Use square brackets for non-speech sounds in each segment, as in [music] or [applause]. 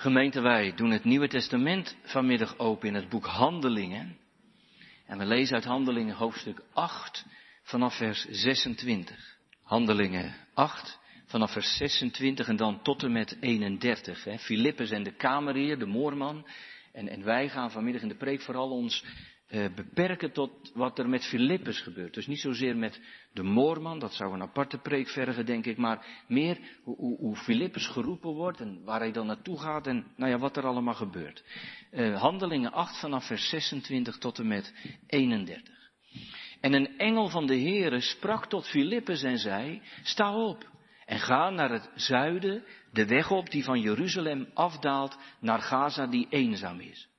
Gemeente, wij doen het Nieuwe Testament vanmiddag open in het boek Handelingen. En we lezen uit Handelingen hoofdstuk 8 vanaf vers 26. Handelingen 8 vanaf vers 26 en dan tot en met 31. Filippus en de kamerheer, de moorman. En, en wij gaan vanmiddag in de preek vooral ons uh, beperken tot wat er met Filippus gebeurt. Dus niet zozeer met de moorman, dat zou een aparte preek vergen, denk ik, maar meer hoe, hoe, Filippus geroepen wordt en waar hij dan naartoe gaat en nou ja, wat er allemaal gebeurt. Uh, handelingen 8 vanaf vers 26 tot en met 31. En een engel van de Heere sprak tot Filippus en zei, sta op en ga naar het zuiden, de weg op die van Jeruzalem afdaalt naar Gaza die eenzaam is.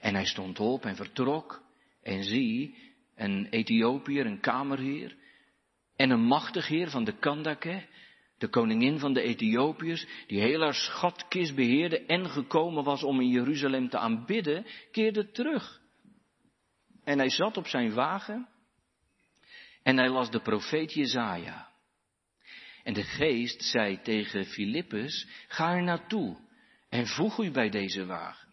En hij stond op en vertrok. En zie, een Ethiopiër, een kamerheer. En een machtig heer van de Kandake, de koningin van de Ethiopiërs, die heel haar schatkist beheerde en gekomen was om in Jeruzalem te aanbidden, keerde terug. En hij zat op zijn wagen en hij las de profeet Jezaja. En de geest zei tegen Filippus, ga er naartoe en voeg u bij deze wagen.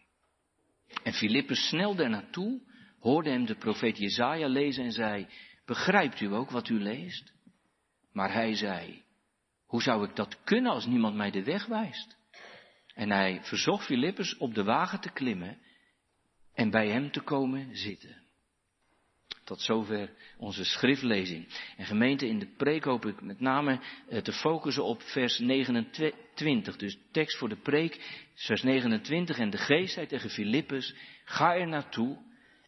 En Filippus snelde naartoe, hoorde hem de profeet Jezaja lezen en zei, begrijpt u ook wat u leest? Maar hij zei, hoe zou ik dat kunnen als niemand mij de weg wijst? En hij verzocht Filippus op de wagen te klimmen en bij hem te komen zitten. Tot zover onze schriftlezing. En gemeente, in de preek hoop ik met name eh, te focussen op vers 29. Dus tekst voor de preek, vers 29. En de geest zei tegen Filippus, ga er naartoe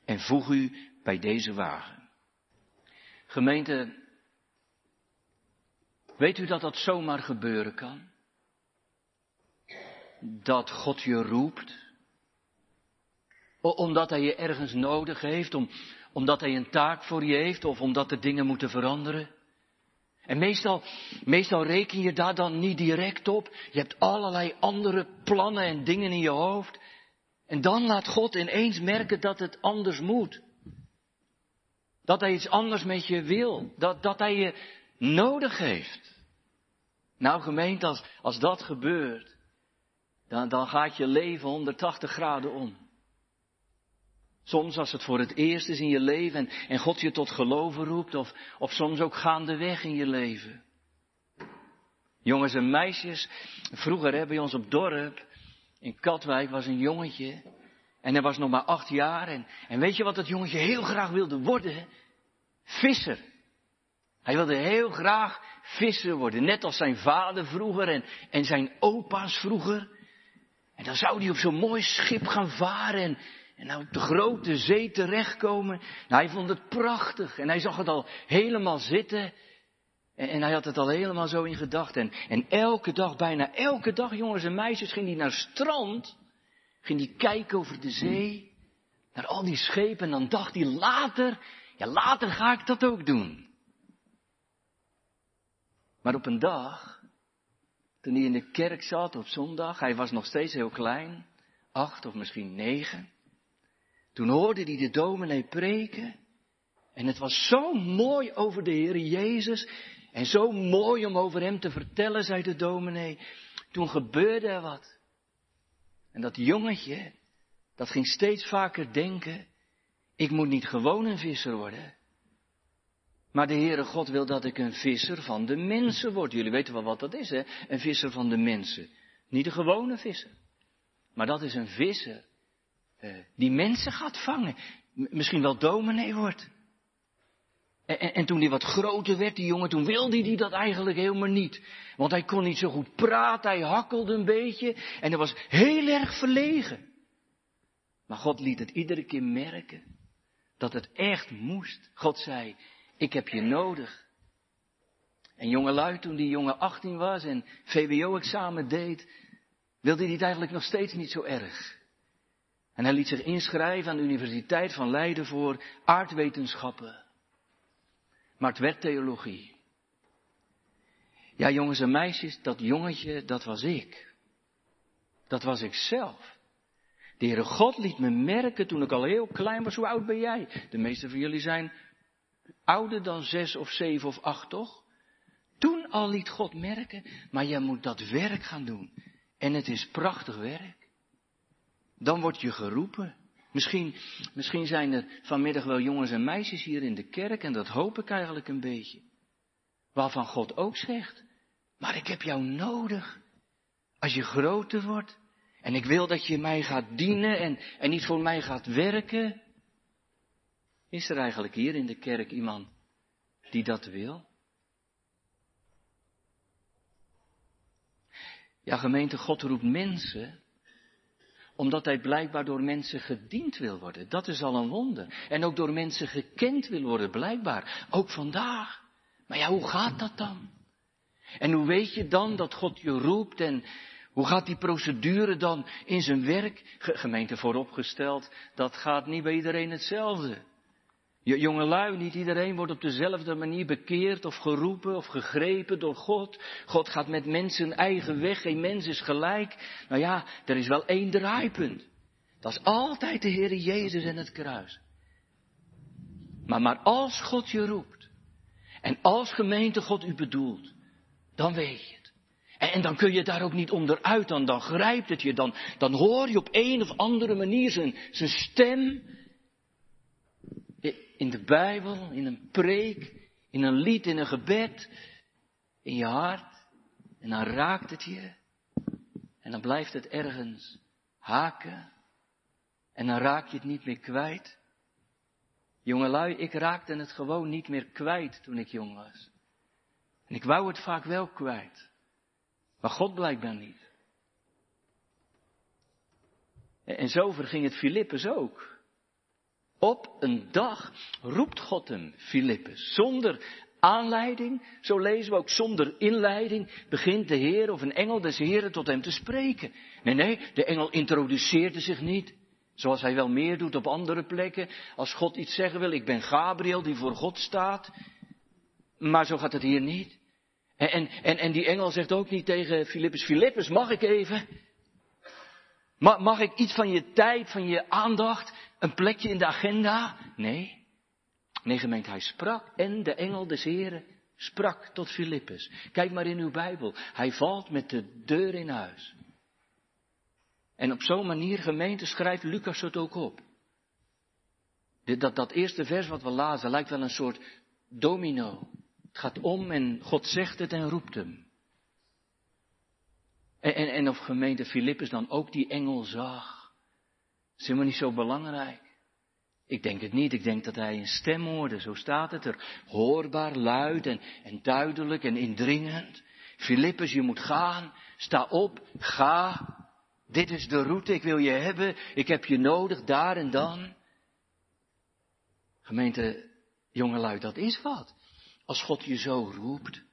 en voeg u bij deze wagen. Gemeente, weet u dat dat zomaar gebeuren kan? Dat God je roept, omdat hij je ergens nodig heeft, om, omdat hij een taak voor je heeft of omdat er dingen moeten veranderen. En meestal, meestal reken je daar dan niet direct op. Je hebt allerlei andere plannen en dingen in je hoofd. En dan laat God ineens merken dat het anders moet. Dat hij iets anders met je wil. Dat, dat hij je nodig heeft. Nou gemeente, als, dat gebeurt, dan, dan gaat je leven 180 graden om. Soms als het voor het eerst is in je leven en, God je tot geloven roept, of, of soms ook gaandeweg in je leven. Jongens en meisjes, vroeger hè, bij ons op dorp, in Katwijk was een jongetje, en hij was nog maar acht jaar, en, en weet je wat dat jongetje heel graag wilde worden? Visser. Hij wilde heel graag visser worden, net als zijn vader vroeger en, en zijn opa's vroeger. En dan zou hij op zo'n mooi schip gaan varen en, en nou op de grote zee terechtkomen. Nou, hij vond het prachtig. En hij zag het al helemaal zitten. En, en hij had het al helemaal zo in gedachten. En, elke dag, bijna elke dag, jongens en meisjes, ging hij naar het strand. Ging hij kijken over de zee. Naar al die schepen. En dan dacht hij later, ja later ga ik dat ook doen. Maar op een dag, toen hij in de kerk zat op zondag, hij was nog steeds heel klein, acht of misschien negen. Toen hoorde hij de dominee preken. En het was zo mooi over de Heer Jezus. En zo mooi om over hem te vertellen, zei de dominee. Toen gebeurde er wat. En dat jongetje, dat ging steeds vaker denken. Ik moet niet gewoon een visser worden. Maar de Heere God wil dat ik een visser van de mensen word. Jullie weten wel wat dat is, hè? Een visser van de mensen. Niet een gewone visser. Maar dat is een visser die mensen gaat vangen. misschien wel dominee wordt. En, en, en, toen hij wat groter werd, die jongen, toen wilde hij dat eigenlijk helemaal niet. Want hij kon niet zo goed praten, hij hakkelde een beetje en hij was heel erg verlegen. Maar God liet het iedere keer merken dat het echt moest. God zei, ik heb je nodig. En jongelui, toen die jongen 18 was en VWO-examen deed, wilde hij het eigenlijk nog steeds niet zo erg. En hij liet zich inschrijven aan de Universiteit van Leiden voor aardwetenschappen. Maar het werd theologie. Ja, jongens en meisjes, dat jongetje, dat was ik. Dat was ik zelf. De Heere God liet me merken toen ik al heel klein was. Hoe oud ben jij? De meeste van jullie zijn ouder dan zes of zeven of acht, toch? Toen al liet God merken, maar jij moet dat werk gaan doen. En het is prachtig werk. Dan word je geroepen. Misschien, misschien zijn er vanmiddag wel jongens en meisjes hier in de kerk, en dat hoop ik eigenlijk een beetje. Waarvan God ook zegt, maar ik heb jou nodig. Als je groter wordt, en ik wil dat je mij gaat dienen en, en niet voor mij gaat werken. Is er eigenlijk hier in de kerk iemand die dat wil? Ja, gemeente, God roept mensen omdat hij blijkbaar door mensen gediend wil worden. Dat is al een wonder. En ook door mensen gekend wil worden, blijkbaar. Ook vandaag. Maar ja, hoe gaat dat dan? En hoe weet je dan dat God je roept en hoe gaat die procedure dan in zijn werk? Gemeente vooropgesteld, dat gaat niet bij iedereen hetzelfde. Jongelui, niet iedereen wordt op dezelfde manier bekeerd of geroepen of gegrepen door God. God gaat met mensen eigen weg, geen mens is gelijk. Nou ja, er is wel één draaipunt. Dat is altijd de Heer Jezus en het kruis. Maar, maar als God je roept en als gemeente God u bedoelt, dan weet je het. En, en dan kun je daar ook niet onderuit, dan, dan grijpt het je, dan, dan hoor je op een of andere manier zijn, zijn stem in de Bijbel, in een preek, in een lied, in een gebed, in je hart. En dan raakt het je. En dan blijft het ergens haken. En dan raak je het niet meer kwijt. Jongelui, ik raakte het gewoon niet meer kwijt toen ik jong was. En ik wou het vaak wel kwijt. Maar God blijkbaar niet. En zo verging het Filippus ook. Op een dag roept God hem, Filippus, zonder aanleiding, zo lezen we ook zonder inleiding, begint de Heer of een engel des Heren tot hem te spreken. Nee, nee, de engel introduceerde zich niet, zoals hij wel meer doet op andere plekken. Als God iets zeggen wil, ik ben Gabriel die voor God staat. Maar zo gaat het hier niet. En, en, en, en die engel zegt ook niet tegen Filippus, Filippus, mag ik even? Mag, mag ik iets van je tijd, van je aandacht? Een plekje in de agenda? Nee. Nee, gemeente, hij sprak en de engel des Heren sprak tot Filippus. Kijk maar in uw Bijbel. Hij valt met de deur in huis. En op zo'n manier, gemeente, schrijft Lucas het ook op. Dat, dat eerste vers wat we lazen lijkt wel een soort domino. Het gaat om en God zegt het en roept hem. En, en, en of gemeente Filippus dan ook die engel zag. Is helemaal niet zo belangrijk. Ik denk het niet. Ik denk dat hij een stem hoorde. Zo staat het er. Hoorbaar, luid en, duidelijk en indringend. Filippus, je moet gaan. Sta op. Ga. Dit is de route. Ik wil je hebben. Ik heb je nodig. Daar en dan. Gemeente, jongelui, dat is wat. Als God je zo roept.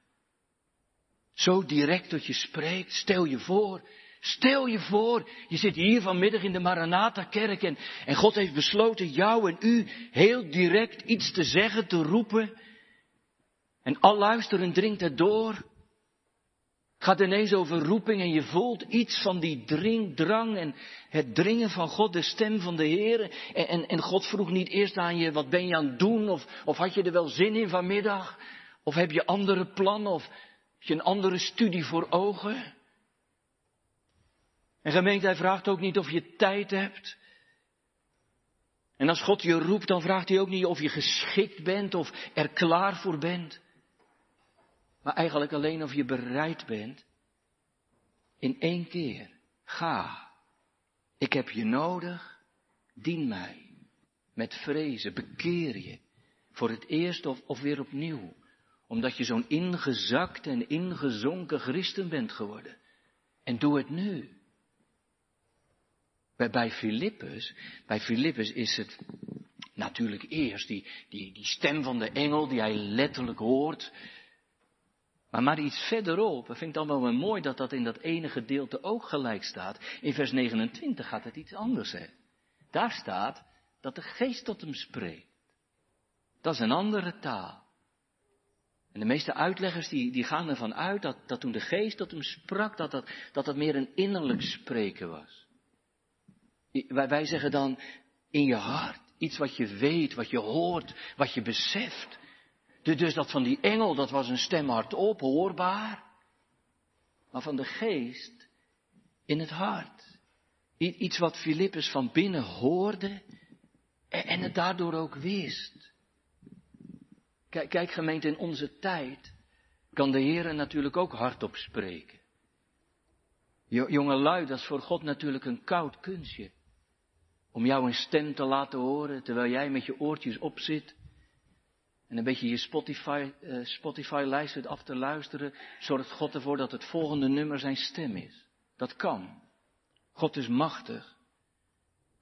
Zo direct tot je spreekt. Stel je voor. Stel je voor, je zit hier vanmiddag in de Maranatha-kerk en, en God heeft besloten jou en u heel direct iets te zeggen, te roepen. En al luisteren dringt het door. Het gaat ineens over roeping en je voelt iets van die dring, drang en het dringen van God, de stem van de Heer. En, en, en God vroeg niet eerst aan je, wat ben je aan het doen? Of, of had je er wel zin in vanmiddag? Of heb je andere plannen? Of heb je een andere studie voor ogen? En gemeente, hij vraagt ook niet of je tijd hebt. En als God je roept, dan vraagt hij ook niet of je geschikt bent of er klaar voor bent. Maar eigenlijk alleen of je bereid bent. In één keer. Ga. Ik heb je nodig. Dien mij. Met vrezen. Bekeer je. Voor het eerst of, of weer opnieuw. Omdat je zo'n ingezakt en ingezonken christen bent geworden. En doe het nu. Bij, bij Filippus, bij Filippus is het natuurlijk eerst die, die, die stem van de engel die hij letterlijk hoort. Maar, maar iets verderop, dat vind ik dan wel mooi dat dat in dat ene gedeelte ook gelijk staat. In vers 29 gaat het iets anders. Daar staat dat de geest tot hem spreekt. Dat is een andere taal. En de meeste uitleggers die, die gaan ervan uit dat, dat toen de geest tot hem sprak, dat dat, dat dat meer een innerlijk spreken was. Wij zeggen dan in je hart, iets wat je weet, wat je hoort, wat je beseft. Dus dat van die engel, dat was een stem hardop, hoorbaar. Maar van de geest in het hart. Iets wat Filippus van binnen hoorde en het daardoor ook wist. Kijk, gemeente, in onze tijd kan de Heer natuurlijk ook hardop spreken. Jonge lui, dat is voor God natuurlijk een koud kunstje. Om jou een stem te laten horen terwijl jij met je oortjes opzit. En een beetje je Spotify, uh, Spotify lijst af te luisteren. Zorgt God ervoor dat het volgende nummer zijn stem is. Dat kan. God is machtig.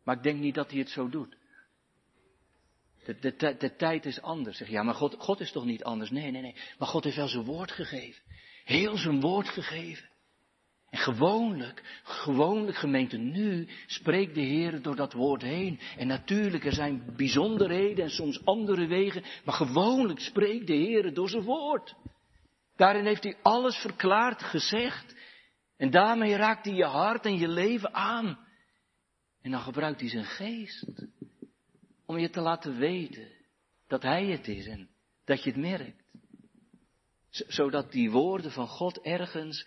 Maar ik denk niet dat hij het zo doet. De, de, de, tijd is anders. Zeg ja, maar God, God is toch niet anders? Nee, nee, nee. Maar God heeft wel zijn woord gegeven. Heel zijn woord gegeven. En gewoonlijk, gewoonlijk gemeente nu, spreekt de Heer door dat woord heen. En natuurlijk, er zijn bijzonderheden en soms andere wegen, maar gewoonlijk spreekt de Heer door zijn woord. Daarin heeft hij alles verklaard, gezegd. En daarmee raakt hij je hart en je leven aan. En dan gebruikt hij zijn geest om je te laten weten dat hij het is en dat je het merkt. Zodat die woorden van God ergens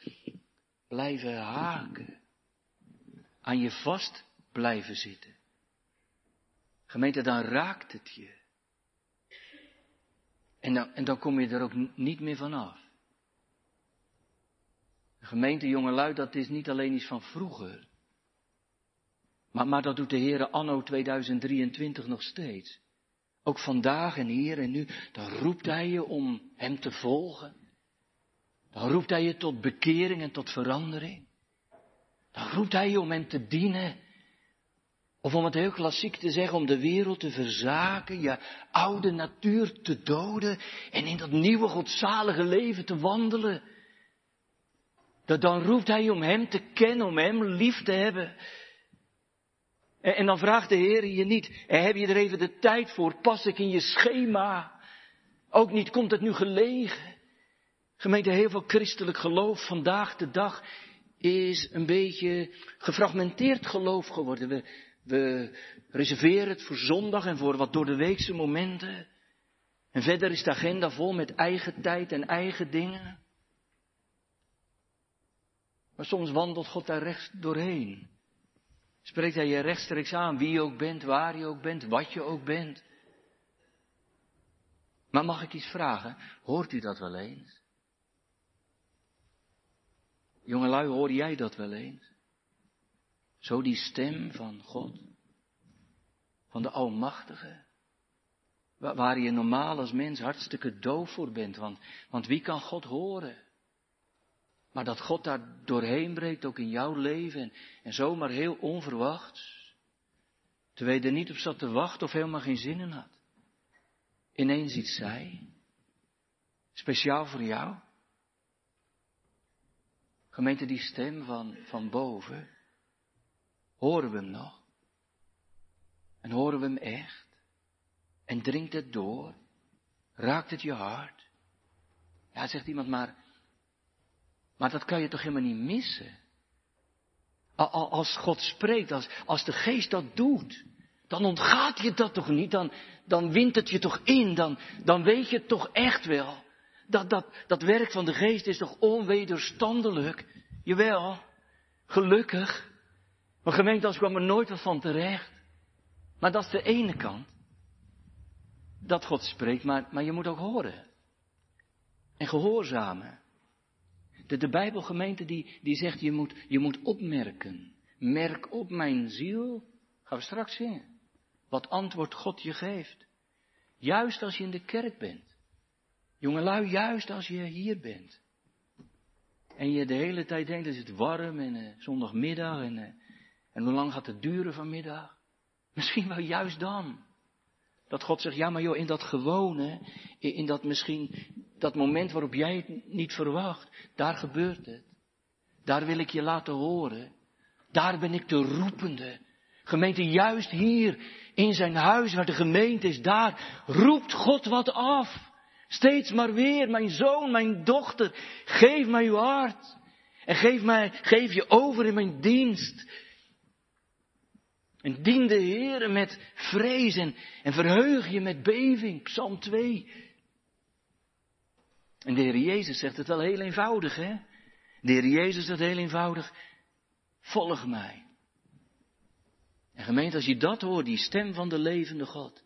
blijven haken. Aan je vast blijven zitten. Gemeente, dan raakt het je. En dan, en dan kom je er ook niet meer vanaf. Gemeente, jongelui, dat is niet alleen iets van vroeger. Maar, maar dat doet de Heer anno 2023 nog steeds. Ook vandaag en hier en nu, dan roept Hij je om Hem te volgen. Dan roept Hij je tot bekering en tot verandering. Dan roept Hij je om Hem te dienen. Of om het heel klassiek te zeggen, om de wereld te verzaken, je oude natuur te doden en in dat nieuwe godzalige leven te wandelen. Dat dan roept Hij je om Hem te kennen, om Hem lief te hebben. En, en dan vraagt de Heer je niet, heb je er even de tijd voor, pas ik in je schema? Ook niet, komt het nu gelegen? Gemeente, heel veel christelijk geloof vandaag de dag is een beetje gefragmenteerd geloof geworden. We, we reserveren het voor zondag en voor wat door de weekse momenten. En verder is de agenda vol met eigen tijd en eigen dingen. Maar soms wandelt God daar rechts doorheen. Spreekt hij je rechtstreeks aan, wie je ook bent, waar je ook bent, wat je ook bent. Maar mag ik iets vragen? Hoort u dat wel eens? Jongelui, hoor jij dat wel eens? Zo die stem van God, van de Almachtige, waar je normaal als mens hartstikke doof voor bent, want, want wie kan God horen? Maar dat God daar doorheen breekt, ook in jouw leven, en, en zomaar heel onverwachts, terwijl je er niet op zat te wachten of helemaal geen zin in had. Ineens iets zei, speciaal voor jou. Gemeente, die stem van, van boven, horen we hem nog? En horen we hem echt? En dringt het door? Raakt het je hart? Ja, zegt iemand, maar, maar dat kan je toch helemaal niet missen? Als God spreekt, als, als de geest dat doet, dan ontgaat je dat toch niet? Dan, dan wint het je toch in? Dan, dan weet je het toch echt wel? Dat, dat, dat werk van de geest is toch onwederstandelijk? Jawel, gelukkig. Maar gemeente, als kwam er nooit wat van terecht. Maar dat is de ene kant. Dat God spreekt, maar, maar je moet ook horen. En gehoorzamen. De, de Bijbelgemeente die, die zegt, je moet, je moet opmerken. Merk op mijn ziel. Gaan we straks zien. Wat antwoord God je geeft. Juist als je in de kerk bent. Jongelui, juist als je hier bent. En je de hele tijd denkt, het is warm en uh, zondagmiddag en, uh, en hoe lang gaat het duren vanmiddag? [laughs] Misschien wel juist dan. Dat God zegt, ja maar joh, in dat gewone, in dat misschien, dat moment waarop jij het niet verwacht, daar gebeurt het. Daar wil ik je laten horen. Daar ben ik de roepende. Gemeente, juist hier in zijn huis waar de gemeente is, daar roept God wat af. Steeds maar weer, mijn zoon, mijn dochter, geef mij uw hart. En geef, mij, geef je over in mijn dienst. En dien de Heer met vrees en, verheug je met beving. Psalm 2. En de Heer Jezus zegt het wel heel eenvoudig, hè? De Heer Jezus zegt heel eenvoudig. volg mij. En gemeente, als je dat hoort, die stem van de levende God,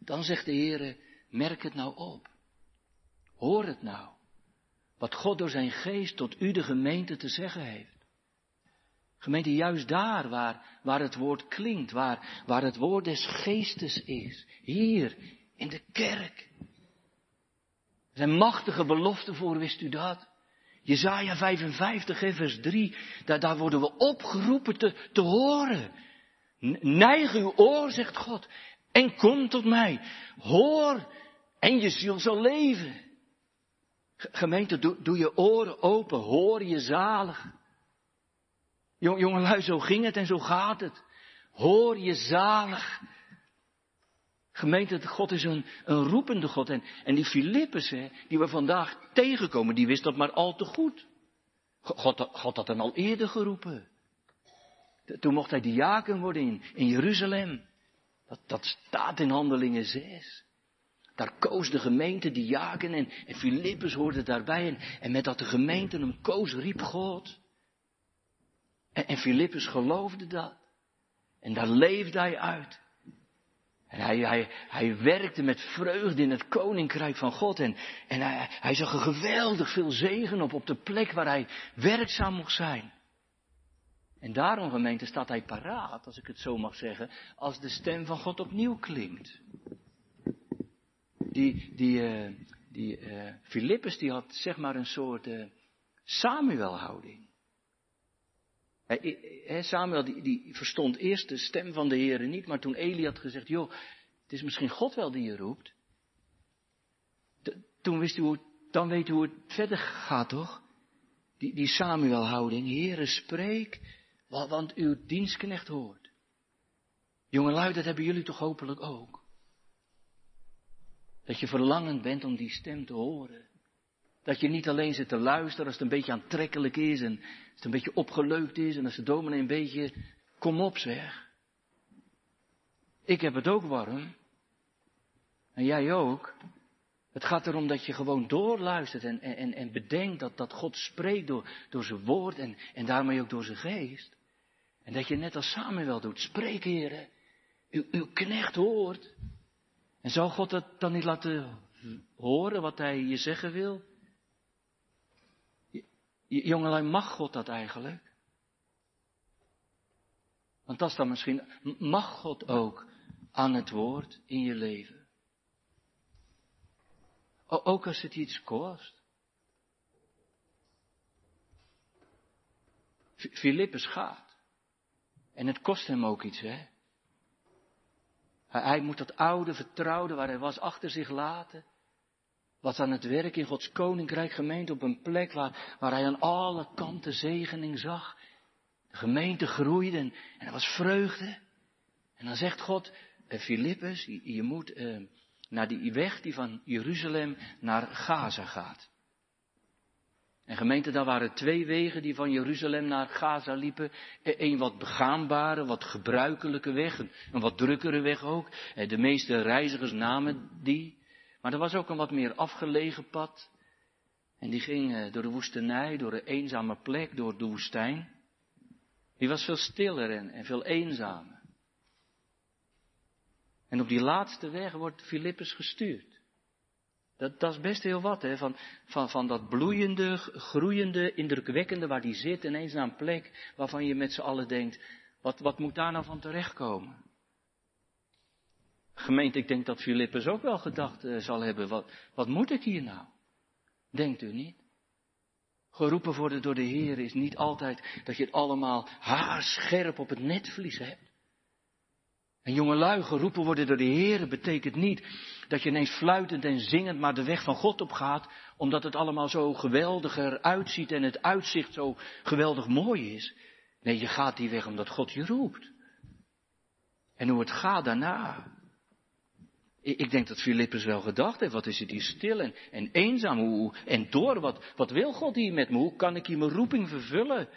dan zegt de Heer, merk het nou op. Hoor het nou. Wat God door zijn geest tot u de gemeente te zeggen heeft. Gemeente, juist daar waar, waar het woord klinkt, waar, waar het woord des geestes is. Hier, in de kerk. Er zijn machtige beloften voor, wist u dat? Jezaja 55, vers 3, daar, daar worden we opgeroepen te, te horen. Neig uw oor, zegt God, en kom tot mij. Hoor, en je ziel zal leven. Gemeente, doe, je oren open, hoor je zalig. Jongelui, zo ging het en zo gaat het. Hoor je zalig. Gemeente, God is een, een roepende God. En, en die Filippus, die we vandaag tegenkomen, die wist dat maar al te goed. God, God had hem al eerder geroepen. Toen mocht hij diaken worden in, in Jeruzalem. Dat, dat staat in Handelingen 6. Daar koos de gemeente diaken en, en Filippus hoorde daarbij. En, en met dat de gemeente hem koos, riep God. En, en Filippus geloofde dat. En daar leefde hij uit. En hij, hij, hij werkte met vreugde in het koninkrijk van God. En, en hij, hij zag er geweldig veel zegen op, op de plek waar hij werkzaam mocht zijn. En daarom, gemeente, staat hij paraat, als ik het zo mag zeggen, als de stem van God opnieuw klinkt. Die, die, uh, die Filippus, die had zeg maar een soort uh, Samuel-houding. Samuel die, die, verstond eerst de stem van de Heer niet, maar toen Eli had gezegd, joh, het is misschien God wel die je roept. toen wist u hoe, dan weet u hoe het verder gaat, toch? Die, die Samuel-houding, spreek, want uw dienstknecht hoort. Jongelui, dat hebben jullie toch hopelijk ook. Dat je verlangend bent om die stem te horen. Dat je niet alleen zit te luisteren als het een beetje aantrekkelijk is en als het een beetje opgeleukt is en als de dominee een beetje, kom op zeg. Ik heb het ook warm. En jij ook. Het gaat erom dat je gewoon doorluistert en, en, en bedenkt dat, dat God spreekt door, door zijn woord en, en daarmee ook door zijn geest. En dat je net als Samuel doet, spreek heren, uw, uw knecht hoort. En zou God dat dan niet laten horen wat hij je zeggen wil? Jongelui, mag God dat eigenlijk? Want dat is dan misschien, mag God ook aan het woord in je leven? Ook als het iets kost. Filippus gaat. En het kost hem ook iets, hè? Hij, moet dat oude vertrouwde waar hij was achter zich laten was aan het werk in Gods koninkrijk gemeente op een plek waar, waar hij aan alle kanten zegening zag. De gemeente groeide en, er was vreugde. En dan zegt God, eh, je moet eh, naar die weg die van Jeruzalem naar Gaza gaat. En gemeente, daar waren twee wegen die van Jeruzalem naar Gaza liepen. Een e, wat begaanbare, wat gebruikelijke weg, een wat drukkere weg ook. Eh, de meeste reizigers namen die. Maar er was ook een wat meer afgelegen pad. En die ging eh, door de woestenij, door een eenzame plek, door de woestijn. Die was veel stiller en, en veel eenzamer. En op die laatste weg wordt Filippus gestuurd. Dat, is best heel wat, hè? Van, van, van dat bloeiende, groeiende, indrukwekkende waar die zit, ineens naar een plek waarvan je met z'n allen denkt, wat, wat moet daar nou van terechtkomen? Gemeente, ik denk dat Filippus ook wel gedacht uh, zal hebben, wat, wat moet ik hier nou? Denkt u niet? Geroepen worden door de Heer is niet altijd dat je het allemaal haarscherp op het netvlies hebt. En jongelui, geroepen worden door de Heer betekent niet dat je ineens fluitend en zingend maar de weg van God op gaat, omdat het allemaal zo geweldig eruit ziet en het uitzicht zo geweldig mooi is. Nee, je gaat die weg omdat God je roept. En hoe het gaat daarna, ik denk dat Filippus wel gedacht heeft, wat is het hier stil en, en eenzaam hoe, en door, wat, wat wil God hier met me, hoe kan ik hier mijn roeping vervullen?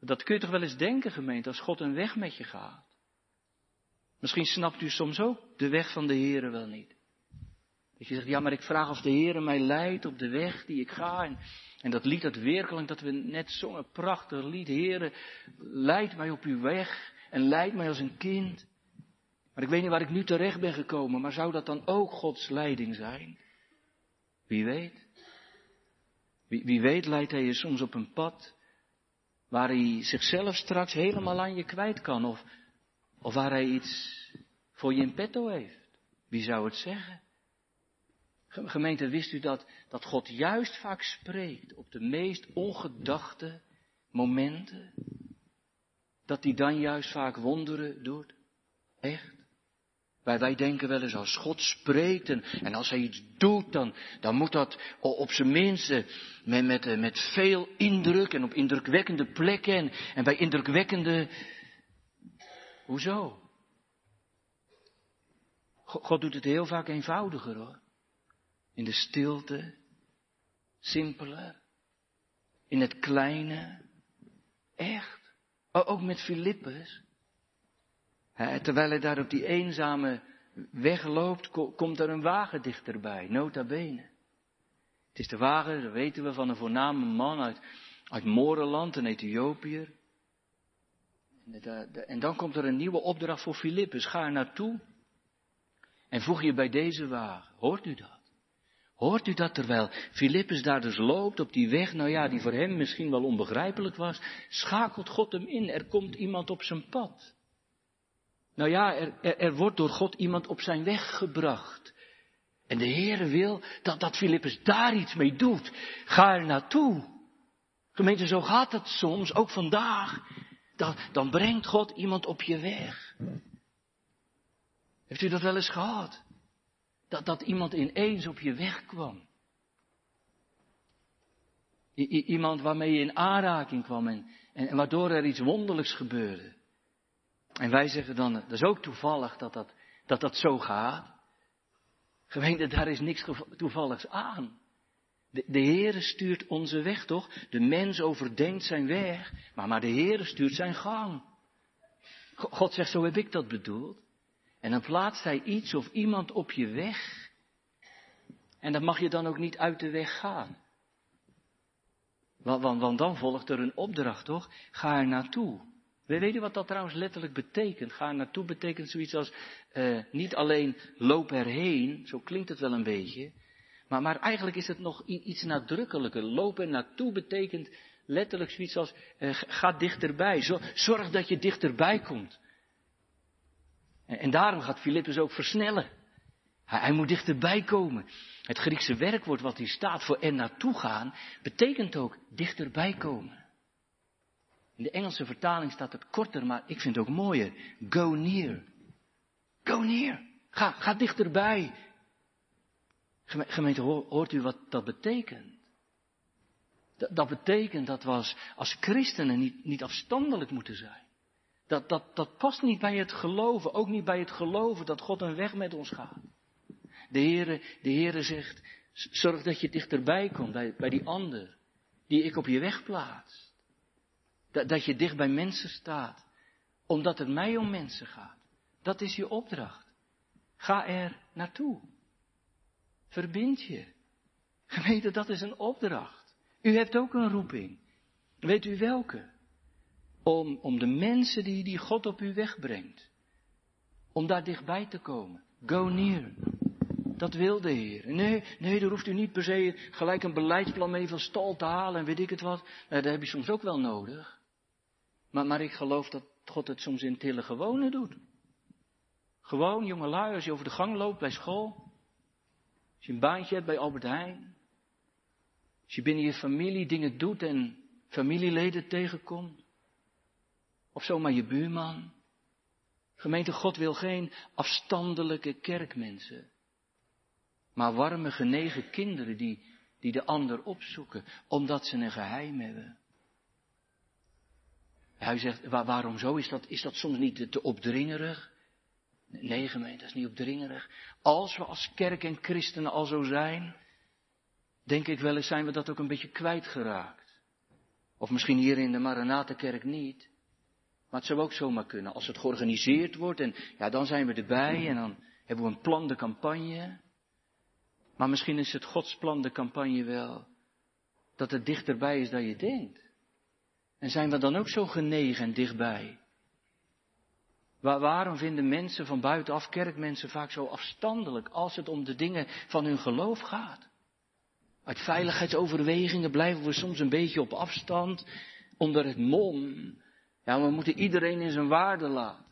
Dat kun je toch wel eens denken, gemeente, als God een weg met je gaat. Misschien snapt u soms ook de weg van de Here wel niet. Dat je zegt, ja, maar ik vraag of de Heer mij leidt op de weg die ik ga. En, dat lied, dat weerklank dat we net zongen, prachtig lied. Heer, leid mij op uw weg en leid mij als een kind. Maar ik weet niet waar ik nu terecht ben gekomen, maar zou dat dan ook Gods leiding zijn? Wie weet. Wie, wie weet leidt hij je soms op een pad waar hij zichzelf straks helemaal aan je kwijt kan. Of, of waar hij iets voor je in petto heeft. Wie zou het zeggen? Gemeente, wist u dat, dat God juist vaak spreekt op de meest ongedachte momenten? Dat hij dan juist vaak wonderen doet? Echt? Wij, wij denken wel eens als God spreekt en, en als hij iets doet, dan, dan moet dat op zijn minst met, met, met veel indruk en op indrukwekkende plekken en, en bij indrukwekkende. Hoezo? God doet het heel vaak eenvoudiger hoor. In de stilte, simpeler, in het kleine, echt. Ook met Filippus. Terwijl hij daar op die eenzame weg loopt, komt er een wagen dichterbij, nota bene. Het is de wagen, dat weten we, van een voorname man uit, uit Morenland, een Ethiopiër. En dan komt er een nieuwe opdracht voor Filippus. Ga er naartoe en voeg je bij deze wagen. Hoort u dat? Hoort u dat terwijl Filippus daar dus loopt op die weg, nou ja, die voor hem misschien wel onbegrijpelijk was, schakelt God hem in, er komt iemand op zijn pad. Nou ja, er, er, wordt door God iemand op zijn weg gebracht. En de Heere wil dat, dat Filippus daar iets mee doet. Ga er naartoe. Gemeente, zo gaat het soms, ook vandaag. Dan, dan brengt God iemand op je weg. Heeft u dat wel eens gehad? Dat, dat iemand ineens op je weg kwam. Iemand waarmee je in aanraking kwam en, waardoor er iets wonderlijks gebeurde. En wij zeggen dan, dat is ook toevallig dat dat, dat, dat zo gaat. Gemeente, daar is niks toevalligs aan. De, Heere stuurt onze weg toch? De mens overdenkt zijn weg, maar, maar de Heere stuurt zijn gang. God zegt, zo heb ik dat bedoeld. En dan plaatst hij iets of iemand op je weg. En dat mag je dan ook niet uit de weg gaan. Want, dan volgt er een opdracht, toch? Ga er naartoe. We weten wat dat trouwens letterlijk betekent. Ga er naartoe betekent zoiets als uh, niet alleen loop erheen, zo klinkt het wel een beetje. Maar, eigenlijk is het nog iets nadrukkelijker. Loop er naartoe betekent letterlijk zoiets als uh, ga dichterbij. Zorg dat je dichterbij komt. En daarom gaat Filippus ook versnellen. Hij, hij, moet dichterbij komen. Het Griekse werkwoord wat hier staat voor er naartoe gaan, betekent ook dichterbij komen. In de Engelse vertaling staat het korter, maar ik vind het ook mooier. Go near. Go near. Ga, ga dichterbij. Gemeente, hoort u wat dat betekent? Dat, dat betekent dat we als, christenen niet, niet afstandelijk moeten zijn. Dat, dat, dat past niet bij het geloven, ook niet bij het geloven dat God een weg met ons gaat. De Heere, de Heere zegt, zorg dat je dichterbij komt bij, bij die ander, die ik op je weg plaats. Dat, dat je dicht bij mensen staat, omdat het mij om mensen gaat. Dat is je opdracht. Ga er naartoe. Verbind je. Gemeente, dat is een opdracht. U hebt ook een roeping. Weet u welke? om, om de mensen die, die God op u wegbrengt, om daar dichtbij te komen. Go near. Dat wil de Heer. Nee, nee, daar hoeft u niet per se gelijk een beleidsplan mee van stal te halen en weet ik het wat. dat heb je soms ook wel nodig. Maar, maar ik geloof dat God het soms in tille gewone doet. Gewoon, jongelui, als je over de gang loopt bij school. Als je een baantje hebt bij Albert Heijn. Als je binnen je familie dingen doet en familieleden tegenkomt. Of zomaar je buurman. Gemeente God wil geen afstandelijke kerkmensen. Maar warme, genegen kinderen die, die de ander opzoeken, omdat ze een geheim hebben. Hij zegt, waarom zo? Is dat, is dat soms niet te opdringerig? Nee, gemeente, dat is niet opdringerig. Als we als kerk en christenen al zo zijn, denk ik wel eens zijn we dat ook een beetje kwijtgeraakt. Of misschien hier in de Maranatenkerk niet. Maar het zou ook zomaar kunnen. Als het georganiseerd wordt en ja, dan zijn we erbij en dan hebben we een plan de campagne. Maar misschien is het Gods plan, de campagne wel, dat het dichterbij is dan je denkt. En zijn we dan ook zo genegen en dichtbij? Waar, waarom vinden mensen van buitenaf, kerkmensen, vaak zo afstandelijk als het om de dingen van hun geloof gaat? Uit veiligheidsoverwegingen blijven we soms een beetje op afstand, onder het mom. Ja, we moeten iedereen in zijn waarde laten.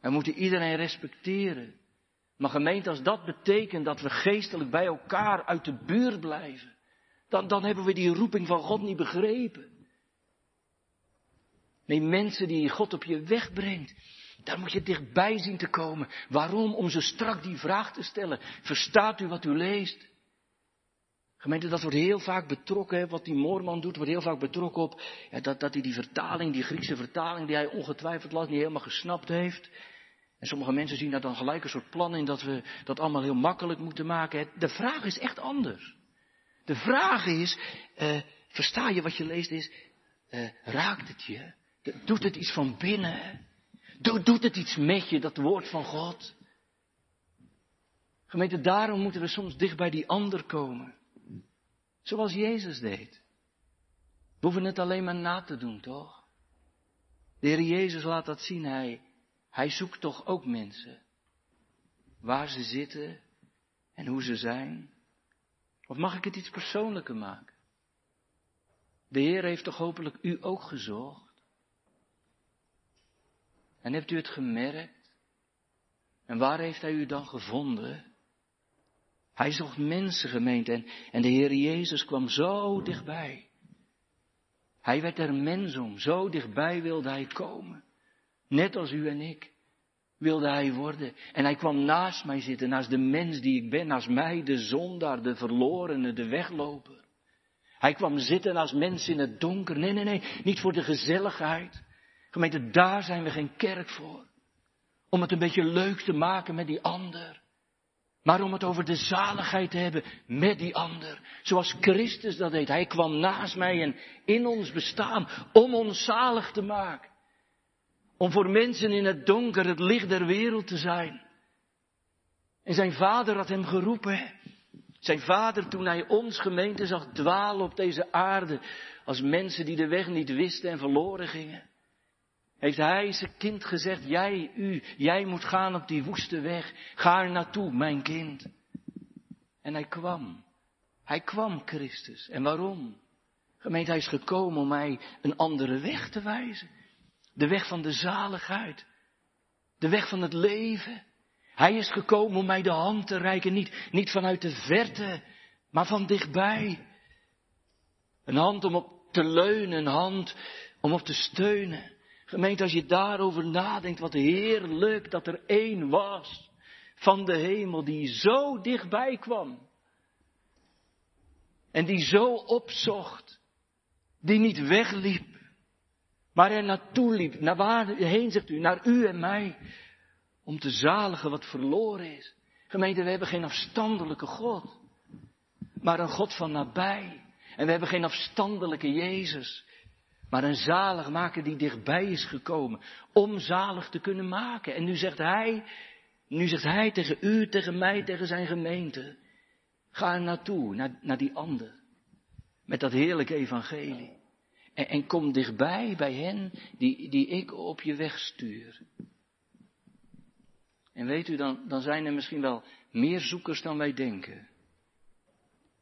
We moeten iedereen respecteren. Maar gemeente, als dat betekent dat we geestelijk bij elkaar uit de buurt blijven, dan, dan hebben we die roeping van God niet begrepen. Nee, mensen die God op je weg brengt, daar moet je dichtbij zien te komen. Waarom? Om zo strak die vraag te stellen. Verstaat u wat u leest? Gemeente, dat wordt heel vaak betrokken, wat die Moorman doet, wordt heel vaak betrokken op ja, dat, dat hij die vertaling, die Griekse vertaling die hij ongetwijfeld las, niet helemaal gesnapt heeft. En sommige mensen zien daar dan gelijk een soort plan in dat we dat allemaal heel makkelijk moeten maken. De vraag is echt anders. De vraag is, uh, versta je wat je leest is, uh, raakt het je? Doet het iets van binnen? Doet het iets met je, dat woord van God? Gemeente, daarom moeten we soms dicht bij die ander komen. Zoals Jezus deed. We hoeven het alleen maar na te doen, toch? De Heer Jezus laat dat zien. Hij, hij zoekt toch ook mensen. Waar ze zitten en hoe ze zijn. Of mag ik het iets persoonlijker maken? De Heer heeft toch hopelijk u ook gezocht? En hebt u het gemerkt? En waar heeft Hij u dan gevonden? Hij zocht mensen gemeente en, de Heer Jezus kwam zo dichtbij. Hij werd er mens om, zo dichtbij wilde hij komen. Net als u en ik wilde hij worden. En hij kwam naast mij zitten, naast de mens die ik ben, naast mij, de zondaar, de verlorene, de wegloper. Hij kwam zitten naast mensen in het donker. Nee, nee, nee, niet voor de gezelligheid. Gemeente, daar zijn we geen kerk voor. Om het een beetje leuk te maken met die ander. Maar om het over de zaligheid te hebben met die ander. Zoals Christus dat deed. Hij kwam naast mij en in ons bestaan om ons zalig te maken. Om voor mensen in het donker het licht der wereld te zijn. En zijn vader had hem geroepen. Zijn vader toen hij ons gemeente zag dwalen op deze aarde. Als mensen die de weg niet wisten en verloren gingen. Heeft hij zijn kind gezegd, jij, u, jij moet gaan op die woeste weg. Ga er naartoe, mijn kind. En hij kwam. Hij kwam, Christus. En waarom? Gemeente, hij is gekomen om mij een andere weg te wijzen. De weg van de zaligheid. De weg van het leven. Hij is gekomen om mij de hand te reiken, niet, niet vanuit de verte, maar van dichtbij. Een hand om op te leunen, een hand om op te steunen. Gemeente, als je daarover nadenkt, wat heerlijk dat er één was van de hemel die zo dichtbij kwam. En die zo opzocht, die niet wegliep, maar er naartoe liep. Naar waar heen zegt u? Naar u en mij. Om te zaligen wat verloren is. Gemeente, we hebben geen afstandelijke God. Maar een God van nabij. En we hebben geen afstandelijke Jezus. Maar een zaligmaker die dichtbij is gekomen. Om zalig te kunnen maken. En nu zegt hij, nu zegt hij tegen u, tegen mij, tegen zijn gemeente. Ga er naartoe, naar, naar die ander. Met dat heerlijke evangelie. En, en kom dichtbij bij hen die, die ik op je weg stuur. En weet u, dan, dan zijn er misschien wel meer zoekers dan wij denken.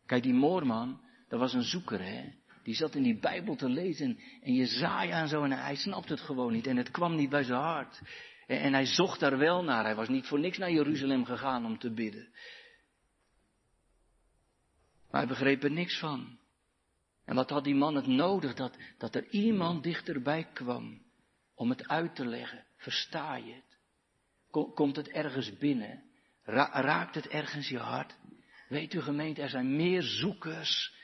Kijk, die moorman, dat was een zoeker, hè. Die zat in die Bijbel te lezen en je zaai aan zo en hij snapte het gewoon niet en het kwam niet bij zijn hart. En, en hij zocht daar wel naar. Hij was niet voor niks naar Jeruzalem gegaan om te bidden. Maar hij begreep er niks van. En wat had die man het nodig dat, dat er iemand dichterbij kwam om het uit te leggen? Versta je het? Komt het ergens binnen? raakt het ergens je hart? Weet u gemeente, er zijn meer zoekers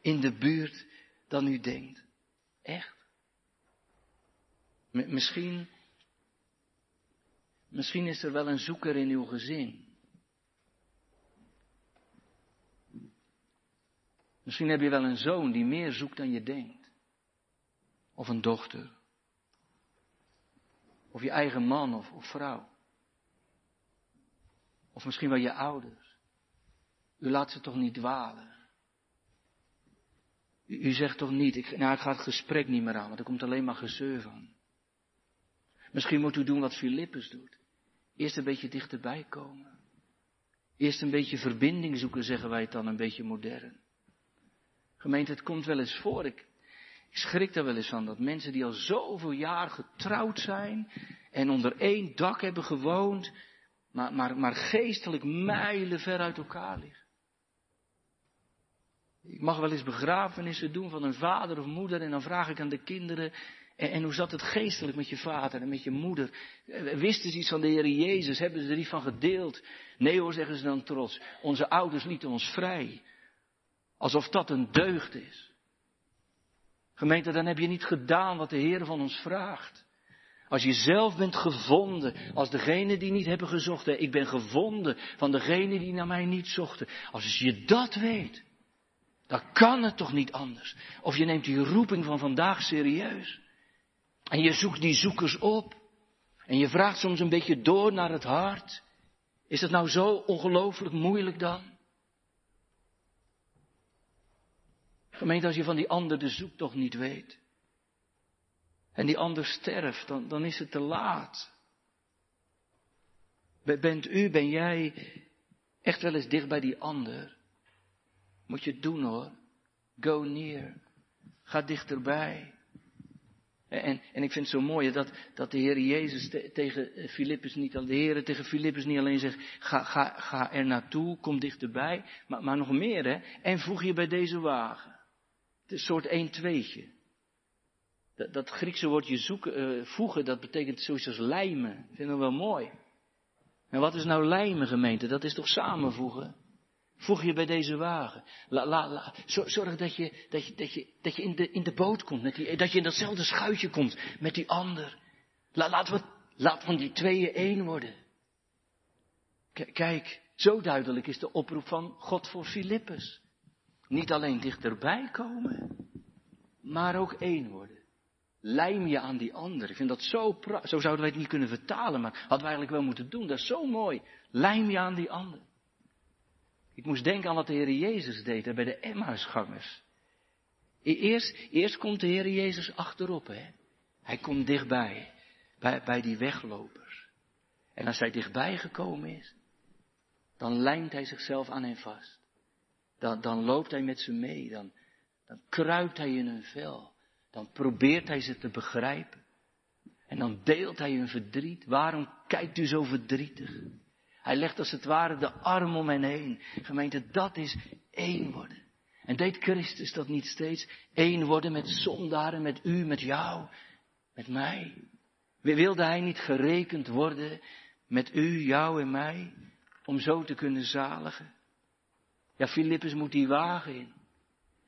in de buurt dan u denkt. Echt. misschien, misschien is er wel een zoeker in uw gezin. Misschien heb je wel een zoon die meer zoekt dan je denkt. Of een dochter. Of je eigen man of, of vrouw. Of misschien wel je ouders. u laat ze toch niet dwalen. U, zegt toch niet, ik, nou, ik ga het gesprek niet meer aan, want er komt alleen maar gezeur van. Misschien moet u doen wat Filippus doet. Eerst een beetje dichterbij komen. Eerst een beetje verbinding zoeken, zeggen wij het dan een beetje modern. Gemeente, het komt wel eens voor. Ik, ik schrik daar wel eens van dat mensen die al zoveel jaar getrouwd zijn en onder één dak hebben gewoond, maar, maar, maar geestelijk mijlen ver uit elkaar liggen. Ik mag wel eens begrafenissen doen van een vader of moeder en dan vraag ik aan de kinderen, en, hoe zat het geestelijk met je vader en met je moeder? Eh, wisten ze iets van de Heer Jezus? Hebben ze er iets van gedeeld? Nee hoor, zeggen ze dan trots. Onze ouders lieten ons vrij. Alsof dat een deugd is. Gemeente, dan heb je niet gedaan wat de Heer van ons vraagt. Als je zelf bent gevonden, als degene die niet hebben gezocht, ik ben gevonden van degene die naar mij niet zochten. Als je dat weet, dan kan het toch niet anders. Of je neemt die roeping van vandaag serieus. En je zoekt die zoekers op. En je vraagt soms een beetje door naar het hart. Is het nou zo ongelooflijk moeilijk dan? Gemeente, als je van die ander de zoektocht niet weet. En die ander sterft, dan, dan is het te laat. Bent u, ben jij echt wel eens dicht bij die ander? Moet je doen hoor. Go near. Ga dichterbij. En, en ik vind het zo mooi dat, dat de Heer Jezus tegen Filippus niet tegen Filippus niet alleen zegt, ga, ga, ga er naartoe, kom dichterbij, maar, maar nog meer hè, en voeg je bij deze wagen. Het is een soort een tweetje. Dat, dat Griekse woordje zoeken, uh, voegen, dat betekent zoiets als lijmen. Ik vind dat wel mooi. En wat is nou lijmen gemeente? Dat is toch samenvoegen? Voeg je bij deze wagen. La, la. Zorg dat je, dat je, dat je, dat je in, de, in de boot komt. Met die, dat je in datzelfde schuitje komt met die ander. La, laat, we, laat van die tweeën één worden. kijk, zo duidelijk is de oproep van God voor Filippus. Niet alleen dichterbij komen, maar ook één worden. Lijm je aan die ander. Ik vind dat zo Zo zouden wij het niet kunnen vertalen, maar hadden we eigenlijk wel moeten doen. Dat is zo mooi. Lijm je aan die ander. Ik moest denken aan wat de Heer Jezus deed bij de Emmausgangers. E-, eerst, eerst komt de Heer Jezus achterop. Hè? Hij komt dichtbij, bij, bij die weglopers. En als hij dichtbij gekomen is, dan lijmt hij zichzelf aan hen vast. Dan, dan loopt hij met ze mee, dan, dan kruipt hij in hun vel. Dan probeert hij ze te begrijpen. En dan deelt hij hun verdriet. Waarom kijkt u zo verdrietig? Hij legt als het ware de arm om hen heen. Gemeente, dat is één worden. En deed Christus dat niet steeds? Eén worden met zondaren, met u, met jou, met mij. Wilde hij niet gerekend worden met u, jou en mij, om zo te kunnen zaligen? Ja, Filippus moet die wagen in.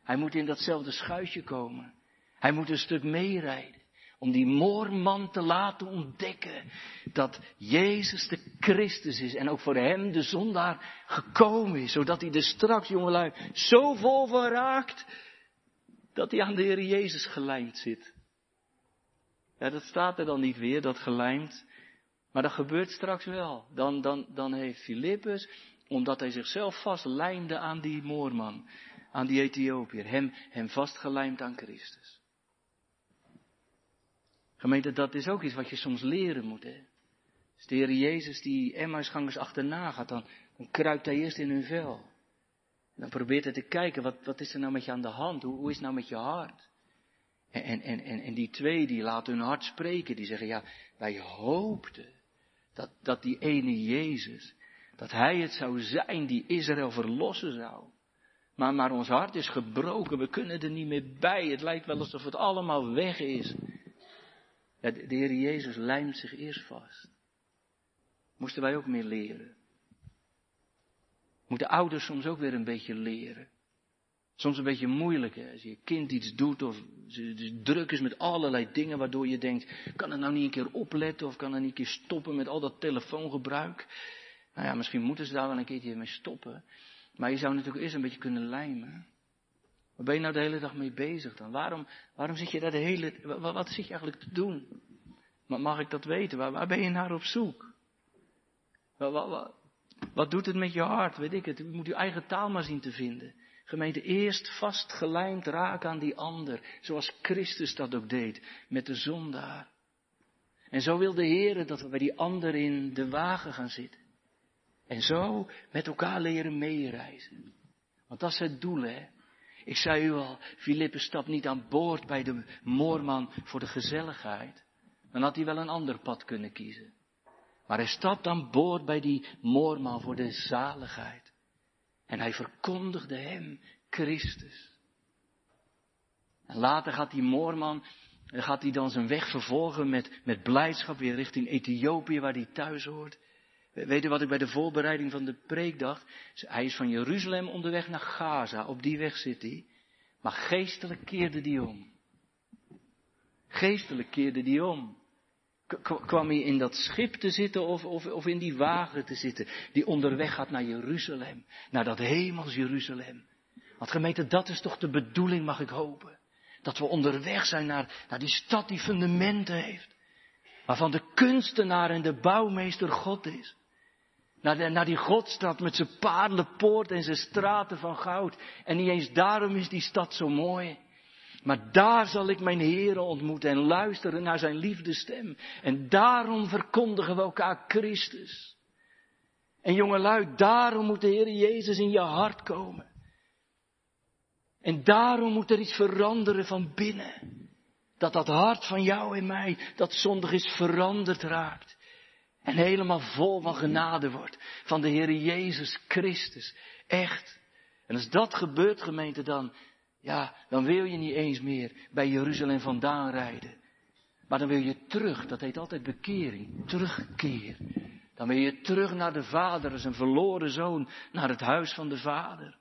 Hij moet in datzelfde schuitje komen. Hij moet een stuk meerijden. Om die moorman te laten ontdekken dat Jezus de Christus is en ook voor hem de zondaar gekomen is. Zodat hij er straks, jongelui, zo vol van raakt dat hij aan de Heer Jezus gelijmd zit. Ja, dat staat er dan niet weer, dat gelijmd. Maar dat gebeurt straks wel. Dan, dan, dan heeft Filippus, omdat hij zichzelf vastlijmde aan die moorman, aan die Ethiopiër, hem, hem vastgelijmd aan Christus. Gemeente, dat is ook iets wat je soms leren moet. Hè? Als de Heer Jezus die Emmausgangers achterna gaat, dan, kruipt hij eerst in hun vel. En dan probeert hij te kijken, wat, wat is er nou met je aan de hand? Hoe, hoe is het nou met je hart? En, en, en, en die twee, die laten hun hart spreken. Die zeggen, ja, wij hoopten dat, dat die ene Jezus, dat hij het zou zijn die Israël verlossen zou. Maar, maar ons hart is gebroken, we kunnen er niet meer bij. Het lijkt wel alsof het allemaal weg is. De, Heer Jezus lijmt zich eerst vast. Moesten wij ook meer leren. Moeten ouders soms ook weer een beetje leren. Soms een beetje moeilijk, hè? als je kind iets doet of druk is met allerlei dingen waardoor je denkt, kan het nou niet een keer opletten of kan het niet een keer stoppen met al dat telefoongebruik? Nou ja, misschien moeten ze daar wel een keertje mee stoppen. Maar je zou natuurlijk eerst een beetje kunnen lijmen. Waar ben je nou de hele dag mee bezig dan? Waarom, waarom zit je daar de hele, wat, zit je eigenlijk te doen? Mag ik dat weten? Waar, waar ben je naar op zoek? Wat, wat, Wat doet het met je hart? Weet ik het. U moet uw eigen taal maar zien te vinden. Gemeente, eerst vastgelijmd raken aan die ander, zoals Christus dat ook deed met de zondaar. En zo wil de Heer dat we bij die ander in de wagen gaan zitten. En zo met elkaar leren meereizen. Want dat is het doel, hè. Ik zei u al, Filippus stapt niet aan boord bij de moorman voor de gezelligheid. Dan had hij wel een ander pad kunnen kiezen. Maar hij stapt aan boord bij die moorman voor de zaligheid. En hij verkondigde hem Christus. En later gaat die moorman, gaat hij dan zijn weg vervolgen met, met blijdschap weer richting Ethiopië waar hij thuis hoort. Weet je wat ik bij de voorbereiding van de preek dacht? Hij is van Jeruzalem onderweg naar Gaza, op die weg zit hij. Maar geestelijk keerde die om. Geestelijk keerde die om. Kwam hij in dat schip te zitten of, of, of in die wagen te zitten, die onderweg gaat naar Jeruzalem, naar dat hemels Jeruzalem. Want gemeente, dat is toch de bedoeling, mag ik hopen. Dat we onderweg zijn naar, naar die stad die fundamenten heeft. Waarvan de kunstenaar en de bouwmeester God is. Naar, naar die Godstad met zijn paardenpoort en zijn straten van goud. En niet eens daarom is die stad zo mooi. Maar daar zal ik mijn Heer ontmoeten en luisteren naar zijn liefdestem. En daarom verkondigen we elkaar Christus. En jongelui, daarom moet de Heer Jezus in je hart komen. En daarom moet er iets veranderen van binnen. Dat dat hart van jou en mij, dat zondig is, veranderd raakt. En helemaal vol van genade wordt. Van de Heer Jezus Christus. Echt. En als dat gebeurt, gemeente, dan, ja, dan wil je niet eens meer bij Jeruzalem vandaan rijden. Maar dan wil je terug, dat heet altijd bekering, terugkeer. Dan wil je terug naar de Vader als een verloren zoon, naar het huis van de Vader.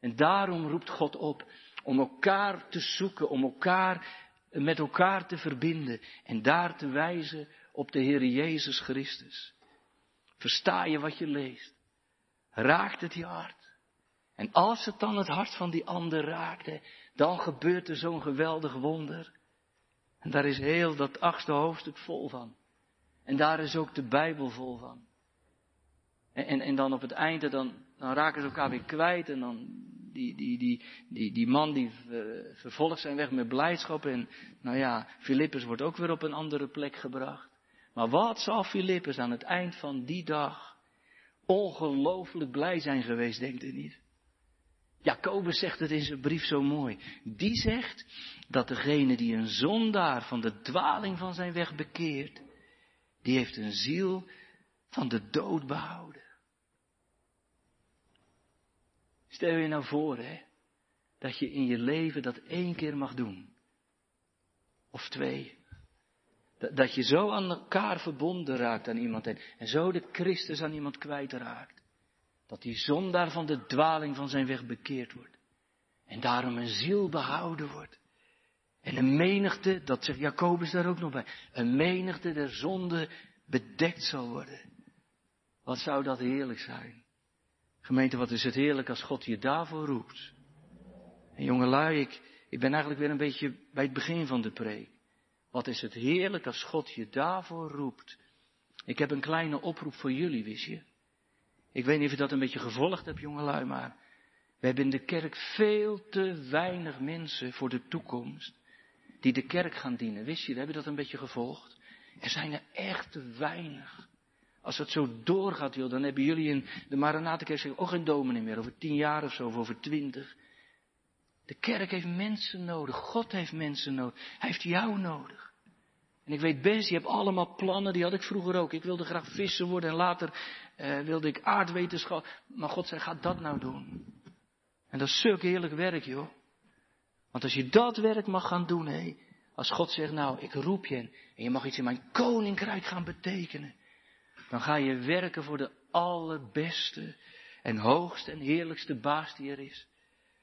En daarom roept God op om elkaar te zoeken, om elkaar met elkaar te verbinden en daar te wijzen op de Heer Jezus Christus. Versta je wat je leest? Raakt het je hart? En als het dan het hart van die ander raakte, dan gebeurt er zo'n geweldig wonder. En daar is heel dat achtste hoofdstuk vol van. En daar is ook de Bijbel vol van. En, en, dan op het einde, dan, dan raken ze elkaar weer kwijt. En dan die, die, die, die, die man die vervolgt zijn weg met blijdschap. En nou ja, Filippus wordt ook weer op een andere plek gebracht. Maar wat zal Filippus aan het eind van die dag ongelooflijk blij zijn geweest, denkt u niet? Jacobus zegt het in zijn brief zo mooi. Die zegt dat degene die een zondaar van de dwaling van zijn weg bekeert, die heeft een ziel van de dood behouden. Stel je nou voor, hè, dat je in je leven dat één keer mag doen. Of twee. Dat je zo aan elkaar verbonden raakt aan iemand en, en zo de Christus aan iemand kwijtraakt. Dat die zondaar van de dwaling van zijn weg bekeerd wordt. En daarom een ziel behouden wordt. En een menigte, dat zegt Jacobus daar ook nog bij, een menigte der zonde bedekt zal worden. Wat zou dat heerlijk zijn. Gemeente, wat is het heerlijk als God je daarvoor roept. En jongelui, ik, ik ben eigenlijk weer een beetje bij het begin van de preek. Wat is het heerlijk als God je daarvoor roept. Ik heb een kleine oproep voor jullie, wist je. Ik weet niet of je dat een beetje gevolgd hebt, jongelui, maar we hebben in de kerk veel te weinig mensen voor de toekomst die de kerk gaan dienen. Wist je, heb je dat een beetje gevolgd? Er zijn er echt te weinig. Als het zo doorgaat, joh, dan hebben jullie in de Maranatenkerk ook geen dominee meer, over tien jaar of zo, of over twintig. De kerk heeft mensen nodig, God heeft mensen nodig, Hij heeft jou nodig. En ik weet best, je hebt allemaal plannen, die had ik vroeger ook. Ik wilde graag visser worden en later eh, wilde ik aardwetenschap. Maar God zei, ga dat nou doen. En dat is zulk heerlijk werk, joh. Want als je dat werk mag gaan doen, hé, als God zegt, nou, ik roep je en je mag iets in mijn koninkrijk gaan betekenen. Dan ga je werken voor de allerbeste en hoogste en heerlijkste baas die er is.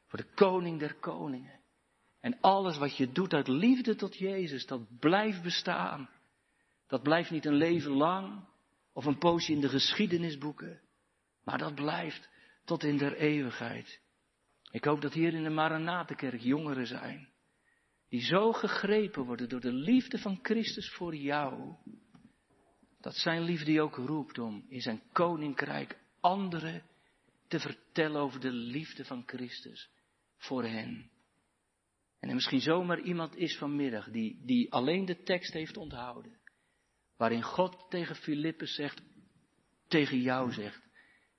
Voor de koning der koningen. En alles wat je doet uit liefde tot Jezus, dat blijft bestaan. Dat blijft niet een leven lang of een poosje in de geschiedenisboeken. Maar dat blijft tot in der eeuwigheid. Ik hoop dat hier in de Maranatenkerk jongeren zijn. Die zo gegrepen worden door de liefde van Christus voor jou. Dat zijn liefde ook roept om in zijn koninkrijk anderen te vertellen over de liefde van Christus voor hen. En er misschien zomaar iemand is vanmiddag die, die alleen de tekst heeft onthouden. Waarin God tegen Filippus zegt, tegen jou zegt,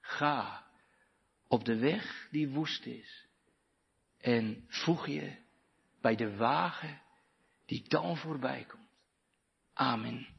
ga op de weg die woest is. En voeg je bij de wagen die dan voorbij komt. Amen.